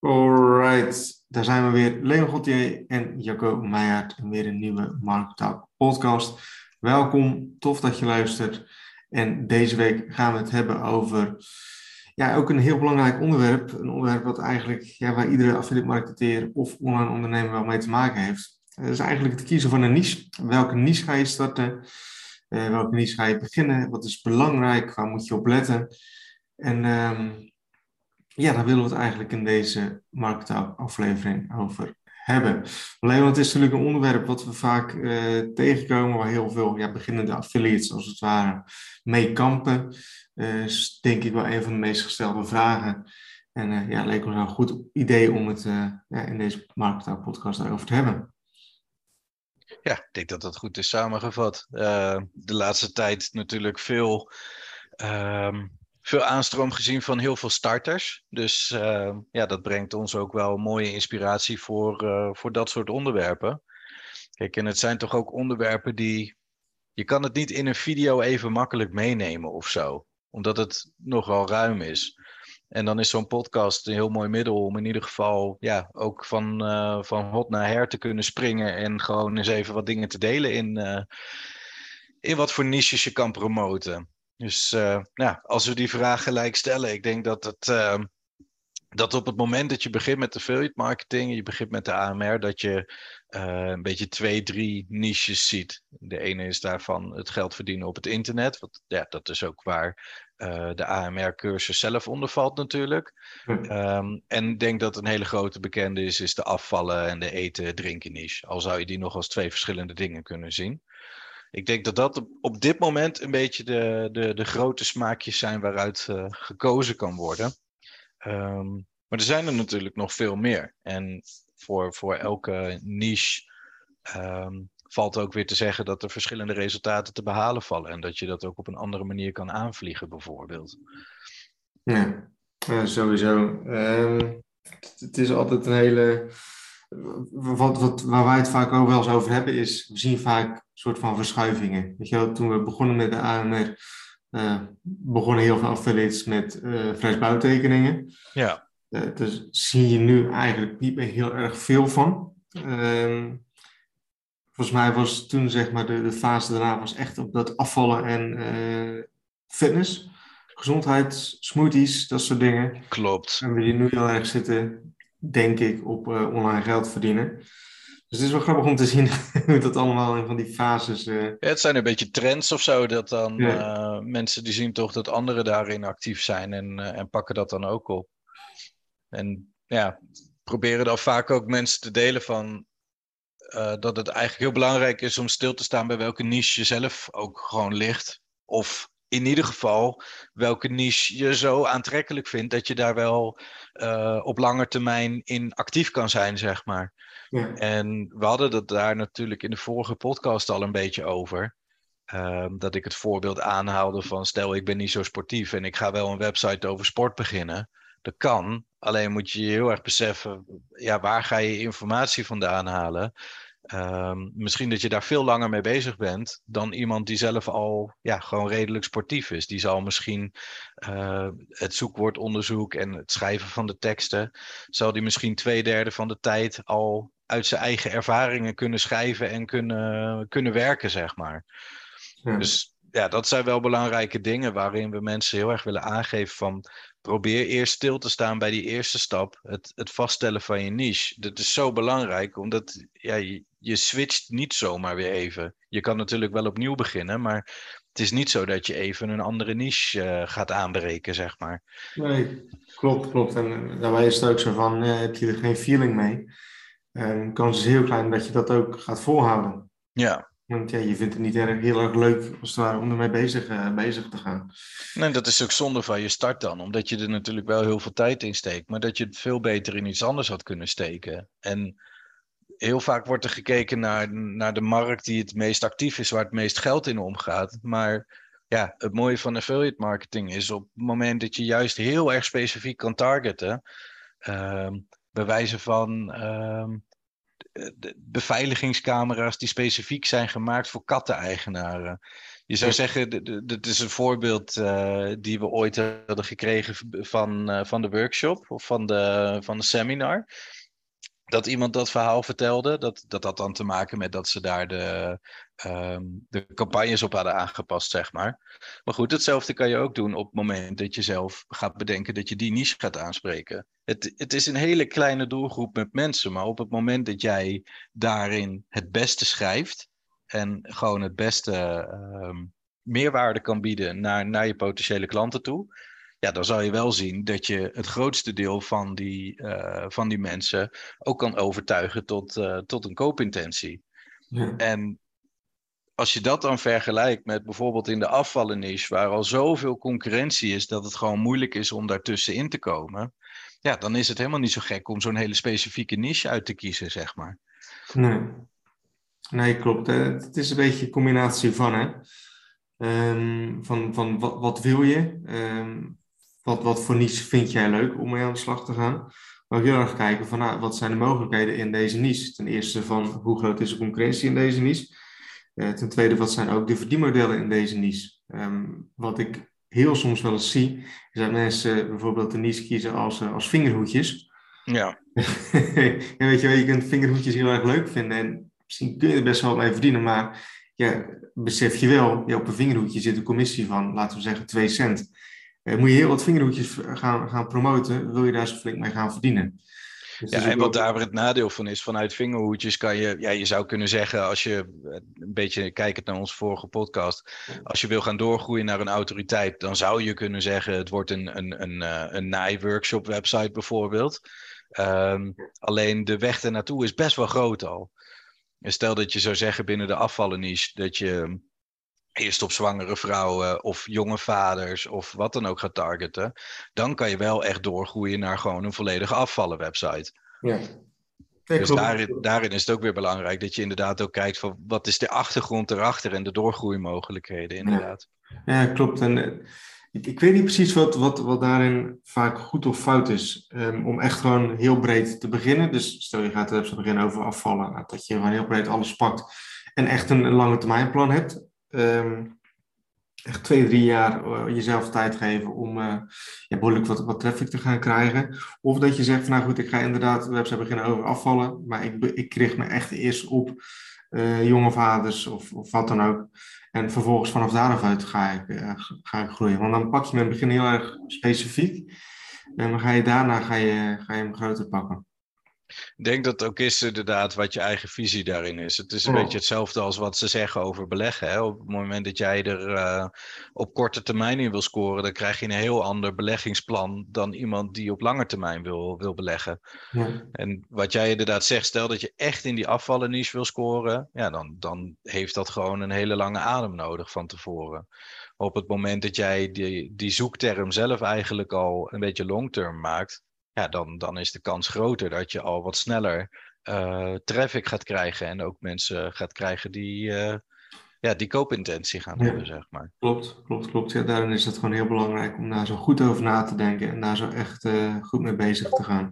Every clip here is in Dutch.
Alright, daar zijn we weer. Leon Gauthier en Jacco Meijer en weer een nieuwe Marktaal podcast. Welkom, tof dat je luistert. En deze week gaan we het hebben over ja, ook een heel belangrijk onderwerp. Een onderwerp wat eigenlijk, ja, waar iedere affiliate marketeer of online ondernemer wel mee te maken heeft. Dat is eigenlijk het kiezen van een niche. Welke niche ga je starten? Uh, welke niche ga je beginnen? Wat is belangrijk? Waar moet je op letten? En um, ja, daar willen we het eigenlijk in deze marktaflevering over hebben. Alleen want het is natuurlijk een onderwerp wat we vaak uh, tegenkomen, waar heel veel ja, beginnende affiliates als het ware mee kampen. Uh, is denk ik wel een van de meest gestelde vragen. En uh, ja, leek ons een goed idee om het in deze marktpodcast daarover te hebben. Ja, ik denk dat dat goed is samengevat. de laatste tijd natuurlijk veel ehm, veel aanstroom gezien van heel veel starters. Dus uh, ja, dat brengt ons ook wel mooie inspiratie voor, uh, voor dat soort onderwerpen. Kijk, en het zijn toch ook onderwerpen die. Je kan het niet in een video even makkelijk meenemen of zo, omdat het nogal ruim is. En dan is zo'n podcast een heel mooi middel om in ieder geval ja, ook van, uh, van hot naar her te kunnen springen en gewoon eens even wat dingen te delen in, in wat voor niches je kan promoten. Dus uh, ja, als we die vraag gelijk stellen, ik denk dat het. Uh, dat op het moment dat je begint met affiliate marketing, je begint met de AMR, dat je uh, een beetje twee, drie niches ziet. De ene is daarvan het geld verdienen op het internet. Want ja, dat is ook waar uh, de AMR-cursus zelf onder valt natuurlijk. Um, en ik denk dat een hele grote bekende is, is de afvallen en de eten-drinken niche. Al zou je die nog als twee verschillende dingen kunnen zien ik denk dat dat op dit moment een beetje de, de, de grote smaakjes zijn waaruit uh, gekozen kan worden. Um, maar er zijn er natuurlijk nog veel meer. En voor, voor elke niche um, valt ook weer te zeggen dat er verschillende resultaten te behalen vallen. En dat je dat ook op een andere manier kan aanvliegen, bijvoorbeeld. Ja, sowieso. Het, het is altijd een hele wat, wat, waar wij het vaak ook wel eens over hebben, is we zien vaak een soort van verschuivingen. Weet je wel, toen we begonnen met de AMR, uh, begonnen heel veel affiliates met uh, vrijsbouwtekeningen. Ja. Uh, dus zie je nu eigenlijk niet meer heel erg veel van. Uh, volgens mij was toen zeg maar de, de fase daarna was echt op dat afvallen en fitness. Gezondheid, smoothies, dat soort dingen. Klopt. En we die nu heel erg zitten denk ik, op uh, online geld verdienen. Dus het is wel grappig om te zien hoe dat allemaal in van die fases. Uh... Ja, het zijn een beetje trends of zo, dat dan ja. uh, mensen die zien toch dat anderen daarin actief zijn en, en pakken dat dan ook op. En ja, proberen dan vaak ook mensen te delen van dat het eigenlijk heel belangrijk is om stil te staan bij welke niche je zelf ook gewoon ligt. Of in ieder geval welke niche je zo aantrekkelijk vindt dat je daar wel uh, op lange termijn in actief kan zijn, zeg maar. Ja. En we hadden het daar natuurlijk in de vorige podcast al een beetje over. Uh, dat ik het voorbeeld aanhaalde van stel ik ben niet zo sportief en ik ga wel een website over sport beginnen. Dat kan, alleen moet je heel erg beseffen, ja, waar ga je informatie vandaan halen? Um, misschien dat je daar veel langer mee bezig bent dan iemand die zelf al ja, gewoon redelijk sportief is. Die zal misschien uh, het zoekwoordonderzoek en het schrijven van de teksten, zal die misschien twee derde van de tijd al uit zijn eigen ervaringen kunnen schrijven en kunnen, kunnen werken, zeg maar. Ja. Dus ja, dat zijn wel belangrijke dingen waarin we mensen heel erg willen aangeven van probeer eerst stil te staan bij die eerste stap, het, het vaststellen van je niche. Dat is zo belangrijk, omdat ja, je, je switcht niet zomaar weer even. Je kan natuurlijk wel opnieuw beginnen, maar het is niet zo dat je even een andere niche uh, gaat aanbreken, zeg maar. Nee, klopt, klopt. En daarbij is het ook zo van, uh, heb je er geen feeling mee? Uh, kans is heel klein dat je dat ook gaat volhouden. Ja, want ja, je vindt het niet erg, heel erg leuk als het ware, om ermee bezig, uh, bezig te gaan. Nee, dat is ook zonde van je start dan. Omdat je er natuurlijk wel heel veel tijd in steekt. Maar dat je het veel beter in iets anders had kunnen steken. En heel vaak wordt er gekeken naar, naar de markt die het meest actief is, waar het meest geld in omgaat. Maar ja, het mooie van affiliate marketing is op het moment dat je juist heel erg specifiek kan targeten. Uh, bij wijze van. Uh, de beveiligingscamera's die specifiek zijn gemaakt voor katteneigenaren. Je zou zeggen, dit is een voorbeeld uh, die we ooit hadden gekregen van, uh, van de workshop of van de, van de seminar dat iemand dat verhaal vertelde. Dat, dat had dan te maken met dat ze daar de, um, de campagnes op hadden aangepast, zeg maar. Maar goed, hetzelfde kan je ook doen op het moment dat je zelf gaat bedenken dat je die niche gaat aanspreken. Het, het is een hele kleine doelgroep met mensen, maar op het moment dat jij daarin het beste schrijft en gewoon het beste um, meerwaarde kan bieden naar, naar je potentiële klanten toe ja, dan zal je wel zien dat je het grootste deel van die, uh, van die mensen ook kan overtuigen tot, uh, tot een koopintentie. Ja. En als je dat dan vergelijkt met bijvoorbeeld in de afvallenniche, waar al zoveel concurrentie is dat het gewoon moeilijk is om daartussenin te komen, ja, dan is het helemaal niet zo gek om zo'n hele specifieke niche uit te kiezen, zeg maar. Nee, nee klopt. Het is een beetje een combinatie van, hè. Um, van, van wat, wat wil je? Um, wat, wat voor niche vind jij leuk om mee aan de slag te gaan? Maar ook heel erg kijken van nou, wat zijn de mogelijkheden in deze niche? Ten eerste van hoe groot is de concurrentie in deze niche? Uh, ten tweede, wat zijn ook de verdienmodellen in deze niche? Um, wat ik heel soms wel eens zie, is dat mensen bijvoorbeeld de niche kiezen als, uh, als vingerhoedjes. Ja. ja. weet je wel, je kunt vingerhoedjes heel erg leuk vinden en misschien kun je er best wel mee verdienen, maar ja, besef je wel, ja, op een vingerhoedje zit een commissie van, laten we zeggen, 2 cent. Uh, moet je heel wat vingerhoedjes gaan, gaan promoten, wil je daar zo flink mee gaan verdienen. Dus ja, en wat daar het nadeel van is, vanuit vingerhoedjes kan je, ja, je zou kunnen zeggen, als je een beetje kijkt naar onze vorige podcast, als je wil gaan doorgroeien naar een autoriteit, dan zou je kunnen zeggen, het wordt een, een, een, eh, een naai-workshop website bijvoorbeeld. Um, alleen de weg ernaartoe is best wel groot al. En stel dat je zou zeggen binnen de afvallenniche dat je eerst op zwangere vrouwen of jonge vaders of wat dan ook gaat targeten, dan kan je wel echt doorgroeien naar gewoon een volledige afvallen website. Ja. dus daarin, daarin, is het ook weer belangrijk dat je inderdaad ook kijkt van wat is de achtergrond erachter en de doorgroeimogelijkheden inderdaad. Ja, ja klopt. En eh, ik, ik, weet niet precies wat, wat, wat daarin vaak goed of fout is. Um, om echt gewoon heel breed te beginnen. Dus stel je gaat de website beginnen over afvallen, nou, dat je gewoon heel breed alles pakt en echt een, een lange termijn plan hebt um, echt twee, drie jaar uh, jezelf tijd geven om uh, behoorlijk wat, wat traffic te gaan krijgen. Of dat je zegt nou goed, ik ga inderdaad de website beginnen over afvallen, maar ik, ik richt me echt eerst op uh, jonge vaders of, of wat dan ook. En vervolgens vanaf daaruit ga ik, ga ik groeien. Want dan pak je in het begin heel erg specifiek. En dan ga je daarna ga je, ga je hem groter pakken. Ik denk dat het ook is inderdaad wat je eigen visie daarin is. Het is een beetje hetzelfde als wat ze zeggen over beleggen. Hè? Op het moment dat jij er uh, op korte termijn in wil scoren, dan krijg je een heel ander beleggingsplan dan iemand die op lange termijn wil, wil beleggen. Ja. En wat jij inderdaad zegt, stel dat je echt in die afvallen niche wil scoren, ja, dan, dan heeft dat gewoon een hele lange adem nodig van tevoren. Op het moment dat jij die, die zoekterm zelf eigenlijk al een beetje long-term maakt, ja, dan, dan is de kans groter dat je al wat sneller uh, traffic gaat krijgen en ook mensen gaat krijgen die, uh, ja, die koopintentie gaan hebben, zeg maar. Klopt, klopt, klopt. Ja, daarin is het gewoon heel belangrijk om daar zo goed over na te denken en daar zo echt uh, goed mee bezig te gaan.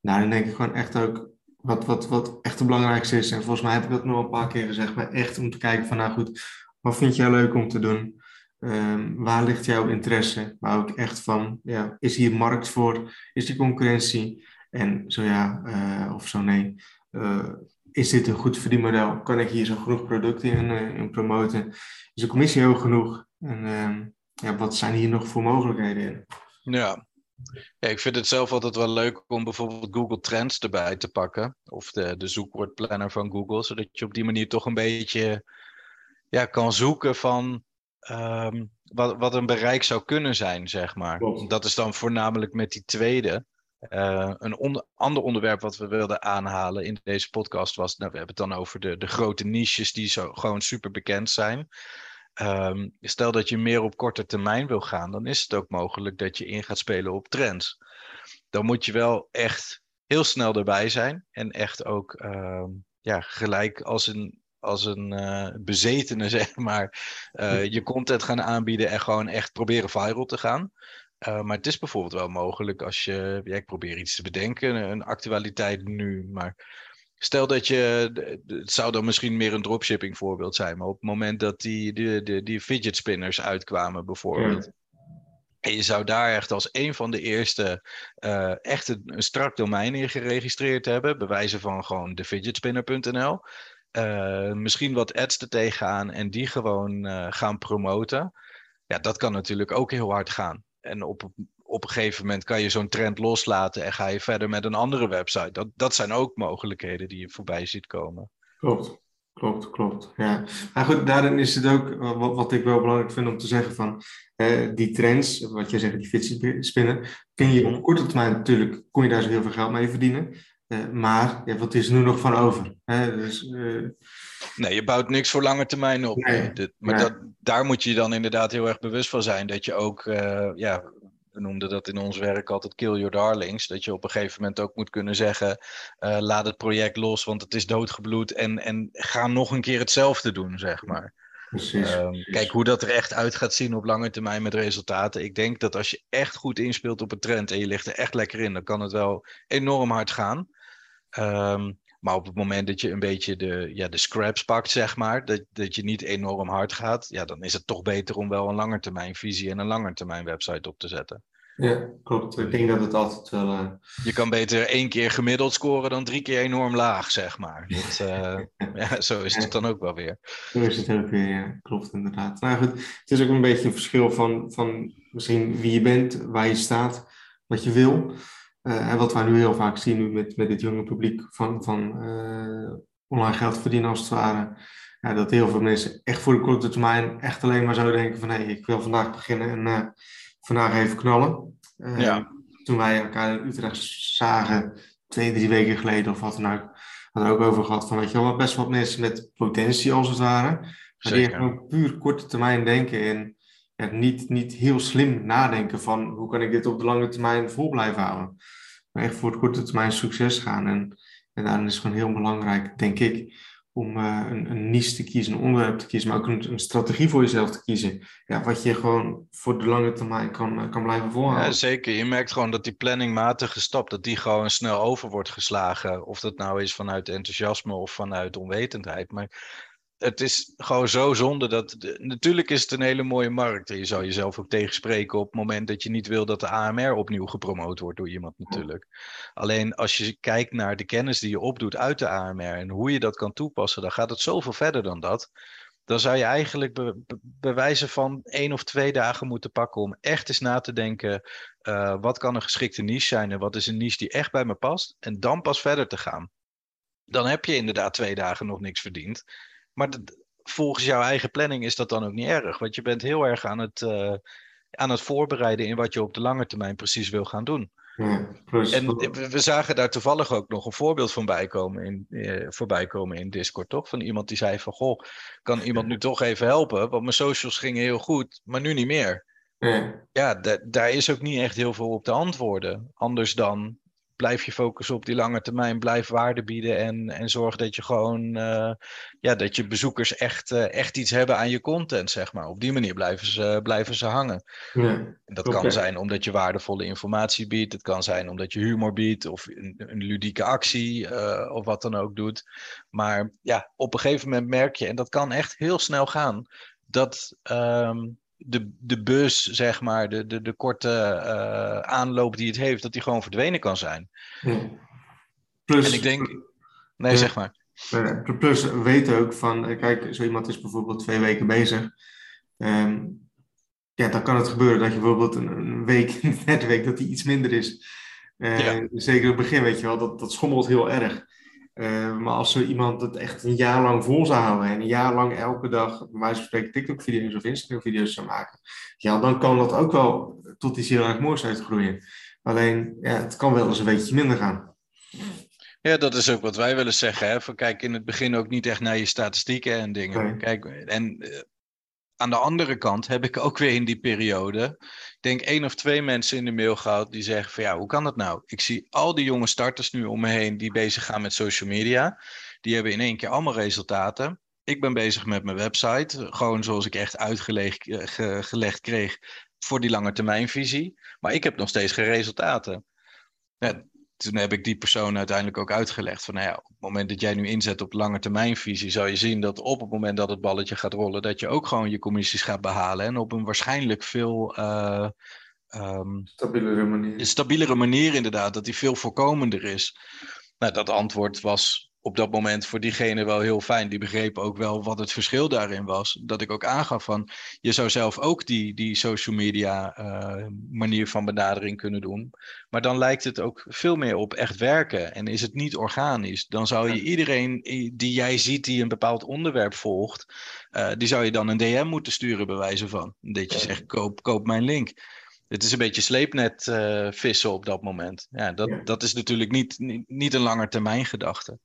Nou, dan denk ik gewoon echt ook wat, wat, wat echt het belangrijkste is. En volgens mij heb ik dat nog een paar keer gezegd, maar echt om te kijken van, nou goed, wat vind jij leuk om te doen? Um, waar ligt jouw interesse? Maar ook echt van, ja, is hier markt voor? Is die concurrentie? En zo ja, uh, of zo nee. Uh, is dit een goed verdienmodel? Kan ik hier zo genoeg producten in, uh, in promoten? Is de commissie hoog genoeg? En ehm, ja, wat zijn hier nog voor mogelijkheden in? Ja. ja, ik vind het zelf altijd wel leuk om bijvoorbeeld Google Trends erbij te pakken. Of de, de zoekwoordplanner van Google. Zodat je op die manier toch een beetje ja, kan zoeken van Ehm, wat, wat een bereik zou kunnen zijn, zeg maar. Dat is dan voornamelijk met die tweede. Uh, een ander onderwerp wat we wilden aanhalen in deze podcast was, nou, we hebben het dan over de, de grote niches die zo gewoon super bekend zijn. Um, stel dat je meer op korte termijn wil gaan, dan is het ook mogelijk dat je in gaat spelen op trends. Dan moet je wel echt heel snel erbij zijn en echt ook uh, ja, gelijk als een als een uh, bezetene, zeg maar, uh, je content gaan aanbieden en gewoon echt proberen viral te gaan. Uh, maar het is bijvoorbeeld wel mogelijk als je, ja, ik probeer iets te bedenken, een actualiteit nu, maar stel dat je, het zou dan misschien meer een dropshipping voorbeeld zijn, maar op het moment dat die, die, die, die fidget spinners uitkwamen bijvoorbeeld. En je zou daar echt als een van de eerste uh, echt een, strak domein in geregistreerd hebben. Bewijzen van gewoon de fidgetspinner.nl. Uh, misschien wat ads er tegenaan en die gewoon uh, gaan promoten. Ja, dat kan natuurlijk ook heel hard gaan. En op, op een gegeven moment kan je zo'n trend loslaten en ga je verder met een andere website. Dat, dat zijn ook mogelijkheden die je voorbij ziet komen. Klopt, klopt, klopt. Ja. Maar goed, daarin is het ook wat, wat ik wel belangrijk vind om te zeggen van die trends, wat jij zegt, die fidget spinnen, kun je op korte termijn natuurlijk, kon je daar zo heel veel geld mee verdienen. Uh, maar ja, wat is er nu nog van over? Hè? Dus, uh... Nee, je bouwt niks voor lange termijn op. Nee, Dit, maar nee. dat, daar moet je dan inderdaad heel erg bewust van zijn. Dat je ook, ja, we noemden dat in ons werk altijd kill your darlings. Dat je op een gegeven moment ook moet kunnen zeggen, laat het project los, want het is doodgebloed. En, en ga nog een keer hetzelfde doen, zeg maar. Precies, um, precies, Kijk hoe dat er echt uit gaat zien op lange termijn met resultaten. Ik denk dat als je echt goed inspeelt op een trend en je ligt er echt lekker in, dan kan het wel enorm hard gaan. Um, maar op het moment dat je een beetje de, ja, de scraps pakt, zeg maar, dat, dat je niet enorm hard gaat, ja, dan is het toch beter om wel een langetermijn visie en een langetermijn website op te zetten. Ja, klopt. Ik denk dat het altijd wel. Uh... Je kan beter één keer gemiddeld scoren dan drie keer enorm laag, zeg maar. Dat, uh, ja, zo is het dan ook wel weer. Zo is het ook weer, ja. Klopt inderdaad. Nou goed, het is ook een beetje een verschil van, van misschien wie je bent, waar je staat, wat je wil. Uh, en wat wij nu heel vaak zien nu met, met dit jonge publiek van, van online geld verdienen als het ware. Ja, dat heel veel mensen echt voor de korte termijn echt alleen maar zo denken van hé, hey, ik wil vandaag beginnen en vandaag even knallen. Uh, ja. Toen wij elkaar in Utrecht zagen, twee, drie weken geleden of wat dan ook, hadden we ook over gehad van, weet je wel, best wat mensen met potentie als het ware. Maar die gewoon puur korte termijn denken en ja, niet, niet heel slim nadenken van hoe kan ik dit op de lange termijn vol blijven houden. Echt voor het korte termijn succes gaan. En, en daarin is het gewoon heel belangrijk, denk ik, om uh, een, niche te kiezen, een onderwerp te kiezen, maar ook een, strategie voor jezelf te kiezen. Ja, wat je gewoon voor de lange termijn kan, uh, kan blijven volhouden. Ja, zeker. Je merkt gewoon dat die planningmatige stap, dat die gewoon snel over wordt geslagen. Of dat nou is vanuit enthousiasme of vanuit onwetendheid. Maar het is gewoon zo zonde dat. Natuurlijk is het een hele mooie markt. En je zou jezelf ook tegenspreken op het moment dat je niet wil dat de AMR opnieuw gepromoot wordt door iemand, natuurlijk. Alleen als je kijkt naar de kennis die je opdoet uit de AMR en hoe je dat kan toepassen, dan gaat het zoveel verder dan dat. Dan zou je eigenlijk be be bewijzen van één of twee dagen moeten pakken om echt eens na te denken: uh, wat kan een geschikte niche zijn en wat is een niche die echt bij me past? En dan pas verder te gaan. Dan heb je inderdaad twee dagen nog niks verdiend. Maar volgens jouw eigen planning is dat dan ook niet erg. Want je bent heel erg aan het, uh, aan het voorbereiden in wat je op de lange termijn precies wil gaan doen. Ja, en we zagen daar toevallig ook nog een voorbeeld van bijkomen in, eh, voorbij komen in Discord, toch? Van iemand die zei van, goh, kan iemand nu toch even helpen? Want mijn socials gingen heel goed, maar nu niet meer. Ja, ja daar is ook niet echt heel veel op te antwoorden. Anders dan, blijf je focussen op die lange termijn, blijf waarde bieden en, en zorg dat je gewoon, uh, ja, dat je bezoekers echt, uh, echt iets hebben aan je content, zeg maar. Op die manier blijven ze, blijven ze hangen. Ja, en dat kan zijn omdat je waardevolle informatie biedt, het kan zijn omdat je humor biedt of een, een ludieke actie uh, of wat dan ook doet. Maar ja, op een gegeven moment merk je, en dat kan echt heel snel gaan, dat um, de, de bus, zeg maar, de, de, de korte uh, aanloop die het heeft, dat die gewoon verdwenen kan zijn. Ja. Plus, en ik denk, nee, ja, zeg maar. Plus, weet ook van, kijk, zo iemand is bijvoorbeeld twee weken bezig. Um, ja, dan kan het gebeuren dat je bijvoorbeeld een, een week, een derde week, dat die iets minder is. Uh, ja. Zeker in het begin, weet je wel, dat, dat schommelt heel erg. Uh, maar als zo iemand het echt een jaar lang vol zou houden en een jaar lang elke dag, bij wijze van spreken, TikTok-video's of Instagram-video's zou maken, ja, dan kan dat ook wel tot iets heel erg moois uitgroeien. Alleen, ja, het kan wel eens een beetje minder gaan. Ja, dat is ook wat wij willen zeggen. Hè? Van, kijk in het begin ook niet echt naar je statistieken en dingen. Nee. Kijk, en uh, aan de andere kant heb ik ook weer in die periode, ik denk één of twee mensen in de mail gehad die zeggen van ja, hoe kan dat nou? Ik zie al die jonge starters nu om me heen die bezig gaan met social media. Die hebben in één keer allemaal resultaten. Ik ben bezig met mijn website, gewoon zoals ik echt uitgelegd ge, gelegd kreeg voor die lange termijnvisie. Maar ik heb nog steeds geen resultaten. Ja, toen heb ik die persoon uiteindelijk ook uitgelegd van, nou ja, op het moment dat jij nu inzet op lange termijnvisie, zal je zien dat op het moment dat het balletje gaat rollen, dat je ook gewoon je commissies gaat behalen en op een waarschijnlijk veel uh, um, stabielere manier. Stabielere manier inderdaad, dat die veel voorkomender is. Nou, dat antwoord was op dat moment voor diegene wel heel fijn. Die begreep ook wel wat het verschil daarin was. Dat ik ook aangaf van, je zou zelf ook die, die social media uh, manier van benadering kunnen doen. Maar dan lijkt het ook veel meer op echt werken en is het niet organisch. Dan zou je iedereen die jij ziet die een bepaald onderwerp volgt, uh, die zou je dan een DM moeten sturen bij wijze van. Dat je zegt, koop, koop mijn link. Het is een beetje sleepnet uh, vissen op dat moment. Ja, dat, ja. dat is natuurlijk niet, niet, niet een lange termijn gedachte.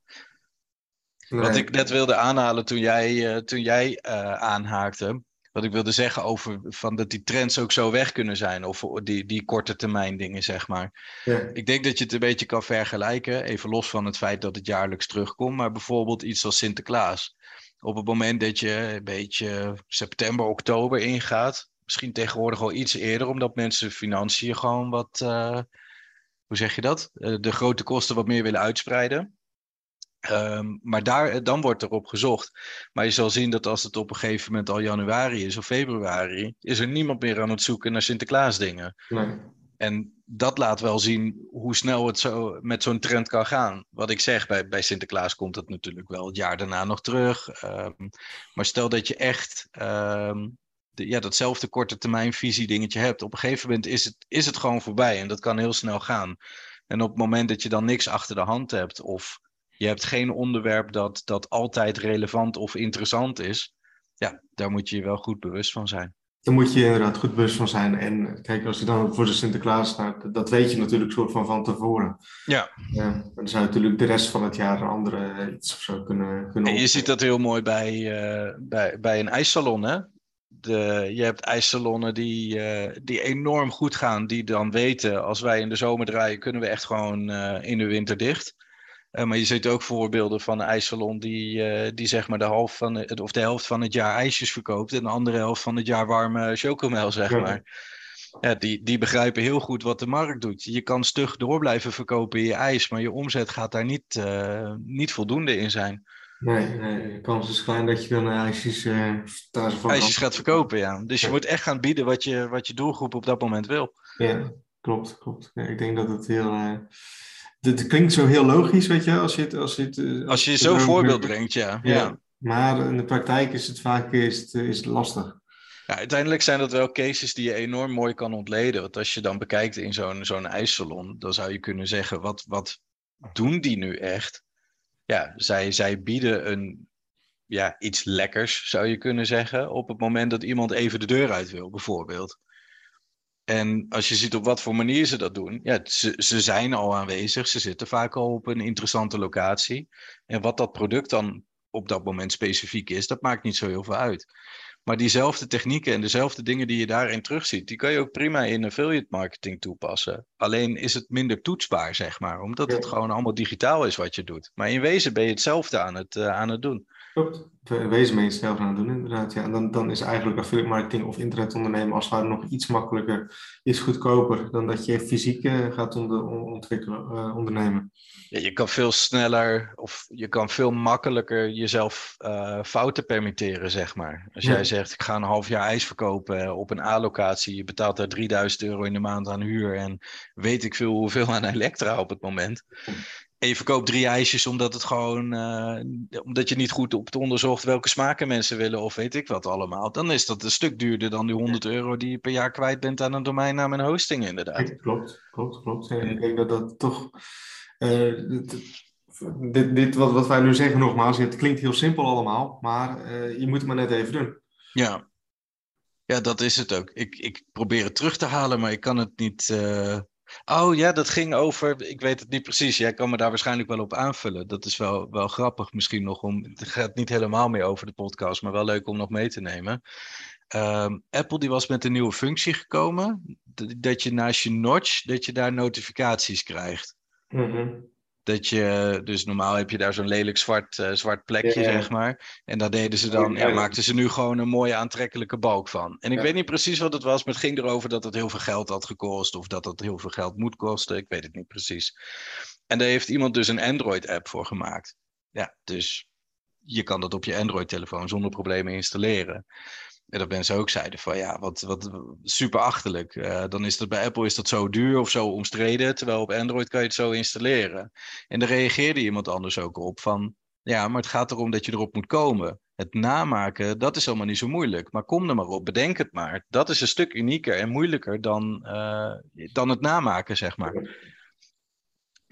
Wat ik net wilde aanhalen toen jij, uh, toen jij uh, aanhaakte. Wat ik wilde zeggen over van dat die trends ook zo weg kunnen zijn. Of die, die korte termijn dingen, zeg maar. Ja. Ik denk dat je het een beetje kan vergelijken. Even los van het feit dat het jaarlijks terugkomt. Maar bijvoorbeeld iets als Sinterklaas. Op het moment dat je een beetje september, oktober ingaat. Misschien tegenwoordig al iets eerder. Omdat mensen financiën gewoon wat... Uh, hoe zeg je dat? de grote kosten wat meer willen uitspreiden. Um, maar daar, dan wordt erop gezocht. Maar je zal zien dat als het op een gegeven moment al januari is of februari, is er niemand meer aan het zoeken naar Sinterklaasdingen. Nee. En dat laat wel zien hoe snel het zo met zo'n trend kan gaan. Wat ik zeg, bij, bij Sinterklaas komt het natuurlijk wel het jaar daarna nog terug. Um, maar stel dat je echt um, de, ja, datzelfde korte termijn visie dingetje hebt. Op een gegeven moment is het, is het gewoon voorbij en dat kan heel snel gaan. En op het moment dat je dan niks achter de hand hebt of je hebt geen onderwerp dat, dat altijd relevant of interessant is. Ja, daar moet je je wel goed bewust van zijn. Daar moet je inderdaad goed bewust van zijn. En kijk, als je dan voor de Sinterklaas staat, dat weet je natuurlijk soort van van tevoren. Ja. ja dan zou natuurlijk de rest van het jaar een andere iets of zo kunnen, kunnen En je ziet dat heel mooi bij, uh, bij, bij een ijssalon, hè? De, je hebt ijssalonnen die, uh, die enorm goed gaan, die dan weten, als wij in de zomer draaien, kunnen we echt gewoon uh, in de winter dicht. Uh, maar je ziet ook voorbeelden van een ijssalon die, die zeg maar de, half van het, of de helft van het jaar ijsjes verkoopt en de andere helft van het jaar warme chocomel, zeg ja. maar. Ja, die, die begrijpen heel goed wat de markt doet. Je kan stug door blijven verkopen in je ijs, maar je omzet gaat daar niet, niet voldoende in zijn. Nee, nee, de kans is klein dat je dan ijsjes, ijsjes gaat verkopen. Ja. Dus je moet echt gaan bieden wat je, wat je doelgroep op dat moment wil. Ja, klopt, klopt. Ja, ik denk dat het heel het klinkt zo heel logisch, weet je, als je het... Als je, het, eh, als je zo'n voorbeeld brengt, ja. ja. ja. Maar in de praktijk is het vaak is het, is het lastig. Ja, uiteindelijk zijn dat wel cases die je enorm mooi kan ontleden. Want als je dan bekijkt in zo'n zo'n ijssalon, dan zou je kunnen zeggen, wat, wat doen die nu echt? Ja, zij, zij bieden een, ja, iets lekkers, zou je kunnen zeggen, op het moment dat iemand even de deur uit wil, bijvoorbeeld. En als je ziet op wat voor manier ze dat doen, ja, ze, ze zijn al aanwezig, ze zitten vaak al op een interessante locatie. En wat dat product dan op dat moment specifiek is, dat maakt niet zo heel veel uit. Maar diezelfde technieken en dezelfde dingen die je daarin terugziet, die kan je ook prima in affiliate marketing toepassen. Alleen is het minder toetsbaar, zeg maar, omdat het gewoon allemaal digitaal is wat je doet. Maar in wezen ben je hetzelfde aan het, uh, aan het doen. Klopt. Wezen ben je zelf aan het doen, inderdaad. Ja. En dan, dan is eigenlijk affiliate marketing of internetondernemen als het ware nog iets makkelijker, iets goedkoper dan dat je fysiek uh, gaat onder, ontwikkelen, uh, ondernemen. Ja, je kan veel sneller of je kan veel makkelijker jezelf uh, fouten permitteren, zeg maar. Als jij zegt, ik ga een half jaar ijs verkopen op een A-locatie, je betaalt daar 3000 euro in de maand aan huur en weet ik veel hoeveel aan elektra op het moment. En je verkoopt drie ijsjes omdat het gewoon, uh, omdat je niet goed op het onderzocht welke smaken mensen willen of weet ik wat allemaal. Dan is dat een stuk duurder dan die 100 euro die je per jaar kwijt bent aan een domeinnaam en hosting inderdaad. Klopt, klopt, klopt. Ja, ik denk dat dat toch, uh, dit, dit wat, wat wij nu zeggen nogmaals, het klinkt heel simpel allemaal, maar uh, je moet het maar net even doen. Ja, ja dat is het ook. Ik, ik probeer het terug te halen, maar ik kan het niet... Oh ja, dat ging over. Ik weet het niet precies. Jij kan me daar waarschijnlijk wel op aanvullen. Dat is wel, wel grappig misschien nog. Om, het gaat niet helemaal meer over de podcast, maar wel leuk om nog mee te nemen. Um, Apple die was met een nieuwe functie gekomen. Dat je naast je notch, dat je daar notificaties krijgt. Mm. Dat je, dus normaal heb je daar zo'n lelijk zwart, uh, zwart plekje, Ja, ja. zeg maar. En daar deden ze dan, ja, maakten ze nu gewoon een mooie aantrekkelijke balk van. En ik weet niet precies wat het was, maar het ging erover dat het heel veel geld had gekost. Of dat het heel veel geld moet kosten. Ik weet het niet precies. En daar heeft iemand dus een Android-app voor gemaakt. Ja, dus je kan dat op je Android-telefoon zonder problemen installeren. En dat mensen ook zeiden van ja, wat, wat super achterlijk. Eh, dan is dat bij Apple is dat zo duur of zo omstreden, terwijl op Android kan je het zo installeren. En daar reageerde iemand anders ook op van ja, maar het gaat erom dat je erop moet komen. Het namaken, dat is allemaal niet zo moeilijk. Maar kom er maar op, bedenk het maar. Dat is een stuk unieker en moeilijker dan, eh, dan het namaken, zeg maar.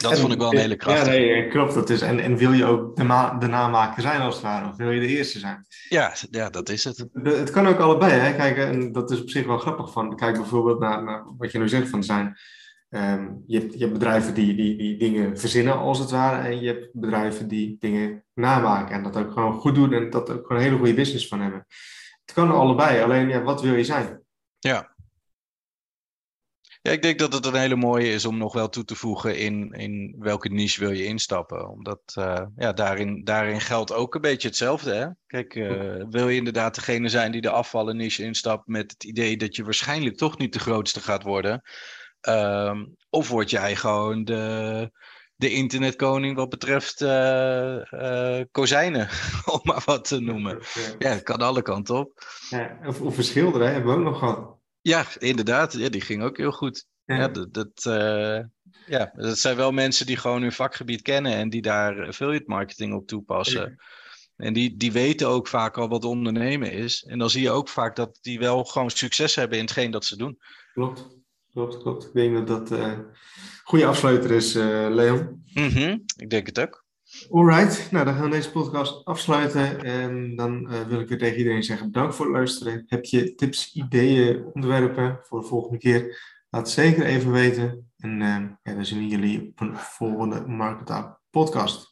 Dat En- vond ik wel een hele krachtige. Ja, nee, klopt. Dat is, en, en wil je ook de, de namaker zijn als het ware? Of wil je de eerste zijn? Ja, ja, dat is het. De- het kan ook allebei. Hè? Kijk, en dat is op zich wel grappig. Van. Kijk bijvoorbeeld naar, naar wat je nu zegt. Van zijn, ehm, je, hebt, je hebt bedrijven die, die, die dingen verzinnen als het ware. En je hebt bedrijven die dingen namaken. En dat ook gewoon goed doen. En dat ook gewoon een hele goede business van hebben. Het kan allebei. Alleen, ja, wat wil je zijn? Ja. Ja, ik denk dat het een hele mooie is om nog wel toe te voegen in, in welke niche wil je instappen. Omdat eh, ja, daarin, daarin geldt ook een beetje hetzelfde. Hè? Kijk, eh, wil je inderdaad degene zijn die de afvallen niche instapt met het idee dat je waarschijnlijk toch niet de grootste gaat worden. Ehm, of word jij gewoon de, de internetkoning wat betreft eh, kozijnen, om maar wat te noemen. Ja, het kan alle kanten op. Ja, of, of een schilder, hè? hebben we ook nog gehad. Ja, inderdaad. Ja, die ging ook heel goed. Ja. Ja, dat, dat, eh, ja, dat zijn wel mensen die gewoon hun vakgebied kennen en die daar affiliate marketing op toepassen. En die, die weten ook vaak al wat ondernemen is. En dan zie je ook vaak dat die wel gewoon succes hebben in hetgeen dat ze doen. Klopt, klopt, klopt. Ik denk dat dat eh, een goede afsluiter is, eh, Leon. Mhm, Ik denk het ook. Alright, nou dan gaan we deze podcast afsluiten. En dan eh, wil ik weer tegen iedereen zeggen bedankt voor het luisteren. Heb je tips, ideeën, onderwerpen voor de volgende keer? Laat zeker even weten. En ja, dan zien we jullie op een volgende Marketing podcast.